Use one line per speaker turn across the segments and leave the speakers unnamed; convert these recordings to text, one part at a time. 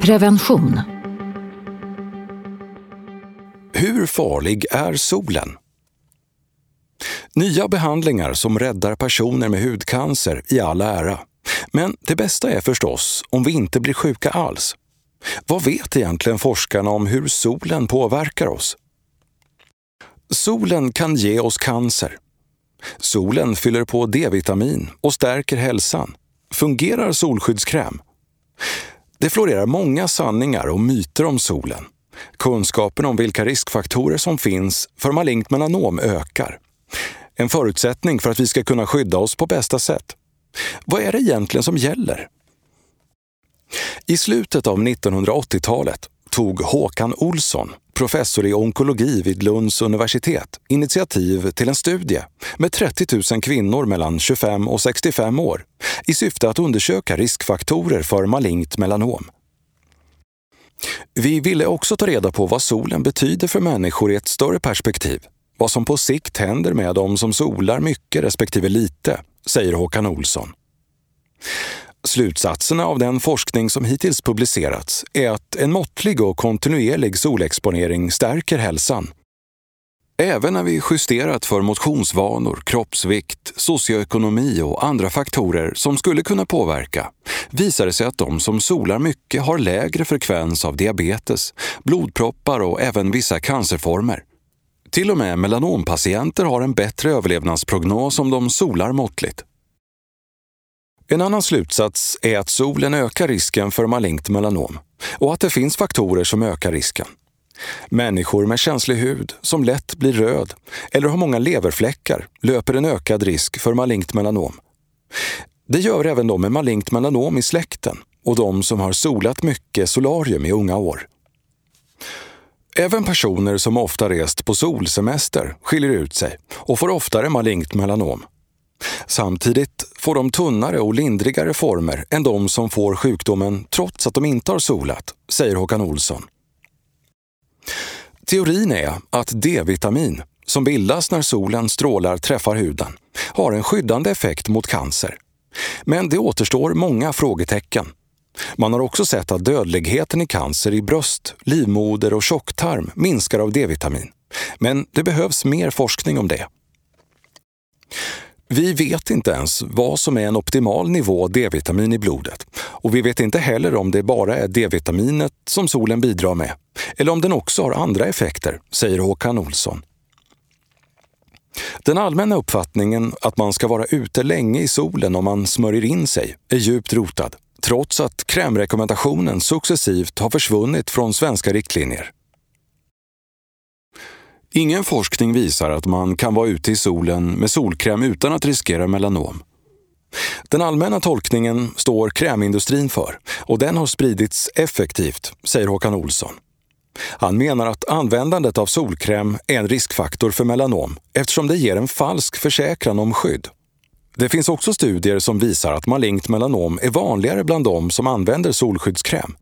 Prevention.
Hur farlig är solen? Nya behandlingar som räddar personer med hudcancer i all ära. Men det bästa är förstås om vi inte blir sjuka alls. Vad vet egentligen forskarna om hur solen påverkar oss? Solen kan ge oss cancer. Solen fyller på D-vitamin och stärker hälsan. Fungerar solskyddskräm? Det florerar många sanningar och myter om solen. Kunskapen om vilka riskfaktorer som finns för malignt melanom ökar. En förutsättning för att vi ska kunna skydda oss på bästa sätt. Vad är det egentligen som gäller? I slutet av 1980-talet tog Håkan Olsson, professor i onkologi vid Lunds universitet, initiativ till en studie med 30 000 kvinnor mellan 25 och 65 år i syfte att undersöka riskfaktorer för malignt melanom. Vi ville också ta reda på vad solen betyder för människor i ett större perspektiv. Vad som på sikt händer med dem som solar mycket respektive lite, säger Håkan Olsson. Slutsatserna av den forskning som hittills publicerats är att en måttlig och kontinuerlig solexponering stärker hälsan. Även när vi justerat för motionsvanor, kroppsvikt, socioekonomi och andra faktorer som skulle kunna påverka visar det sig att de som solar mycket har lägre frekvens av diabetes, blodproppar och även vissa cancerformer. Till och med melanompatienter har en bättre överlevnadsprognos om de solar måttligt. En annan slutsats är att solen ökar risken för malignt melanom och att det finns faktorer som ökar risken. Människor med känslig hud, som lätt blir röd eller har många leverfläckar, löper en ökad risk för malignt melanom. Det gör även de med malignt melanom i släkten och de som har solat mycket solarium i unga år. Även personer som ofta rest på solsemester skiljer ut sig och får oftare malignt melanom. Samtidigt får de tunnare och lindrigare former än de som får sjukdomen trots att de inte har solat, säger Håkan Olsson. Teorin är att D-vitamin, som bildas när solens strålar träffar huden, har en skyddande effekt mot cancer. Men det återstår många frågetecken. Man har också sett att dödligheten i cancer i bröst, livmoder och tjocktarm minskar av D-vitamin. Men det behövs mer forskning om det. Vi vet inte ens vad som är en optimal nivå D-vitamin i blodet och vi vet inte heller om det bara är D-vitaminet som solen bidrar med eller om den också har andra effekter, säger Håkan Olsson. Den allmänna uppfattningen att man ska vara ute länge i solen om man smörjer in sig är djupt rotad, trots att krämrekommendationen successivt har försvunnit från svenska riktlinjer. Ingen forskning visar att man kan vara ute i solen med solkräm utan att riskera melanom. Den allmänna tolkningen står krämindustrin för och den har spridits effektivt, säger Håkan Olsson. Han menar att användandet av solkräm är en riskfaktor för melanom eftersom det ger en falsk försäkran om skydd. Det finns också studier som visar att malignt melanom är vanligare bland de som använder solskyddskräm.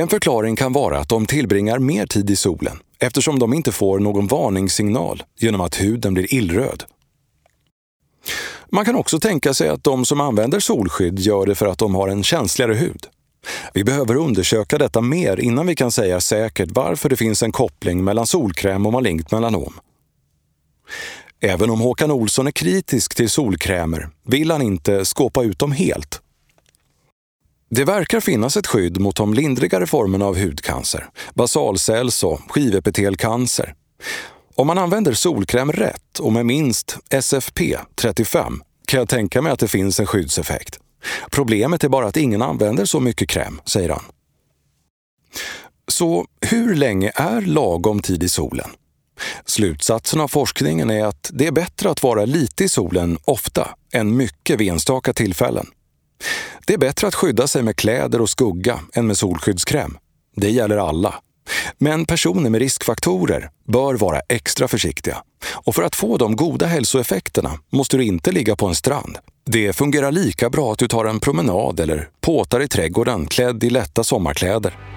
En förklaring kan vara att de tillbringar mer tid i solen eftersom de inte får någon varningssignal genom att huden blir illröd. Man kan också tänka sig att de som använder solskydd gör det för att de har en känsligare hud. Vi behöver undersöka detta mer innan vi kan säga säkert varför det finns en koppling mellan solkräm och malignt melanom. Även om Håkan Olsson är kritisk till solkrämer vill han inte skåpa ut dem helt. Det verkar finnas ett skydd mot de lindrigare formerna av hudcancer, basalcells och skivepitelcancer. Om man använder solkräm rätt och med minst SFP 35 kan jag tänka mig att det finns en skyddseffekt. Problemet är bara att ingen använder så mycket kräm, säger han. Så hur länge är lagom tid i solen? Slutsatsen av forskningen är att det är bättre att vara lite i solen ofta än mycket vid enstaka tillfällen. Det är bättre att skydda sig med kläder och skugga än med solskyddskräm. Det gäller alla. Men personer med riskfaktorer bör vara extra försiktiga. Och för att få de goda hälsoeffekterna måste du inte ligga på en strand. Det fungerar lika bra att du tar en promenad eller påtar i trädgården klädd i lätta sommarkläder.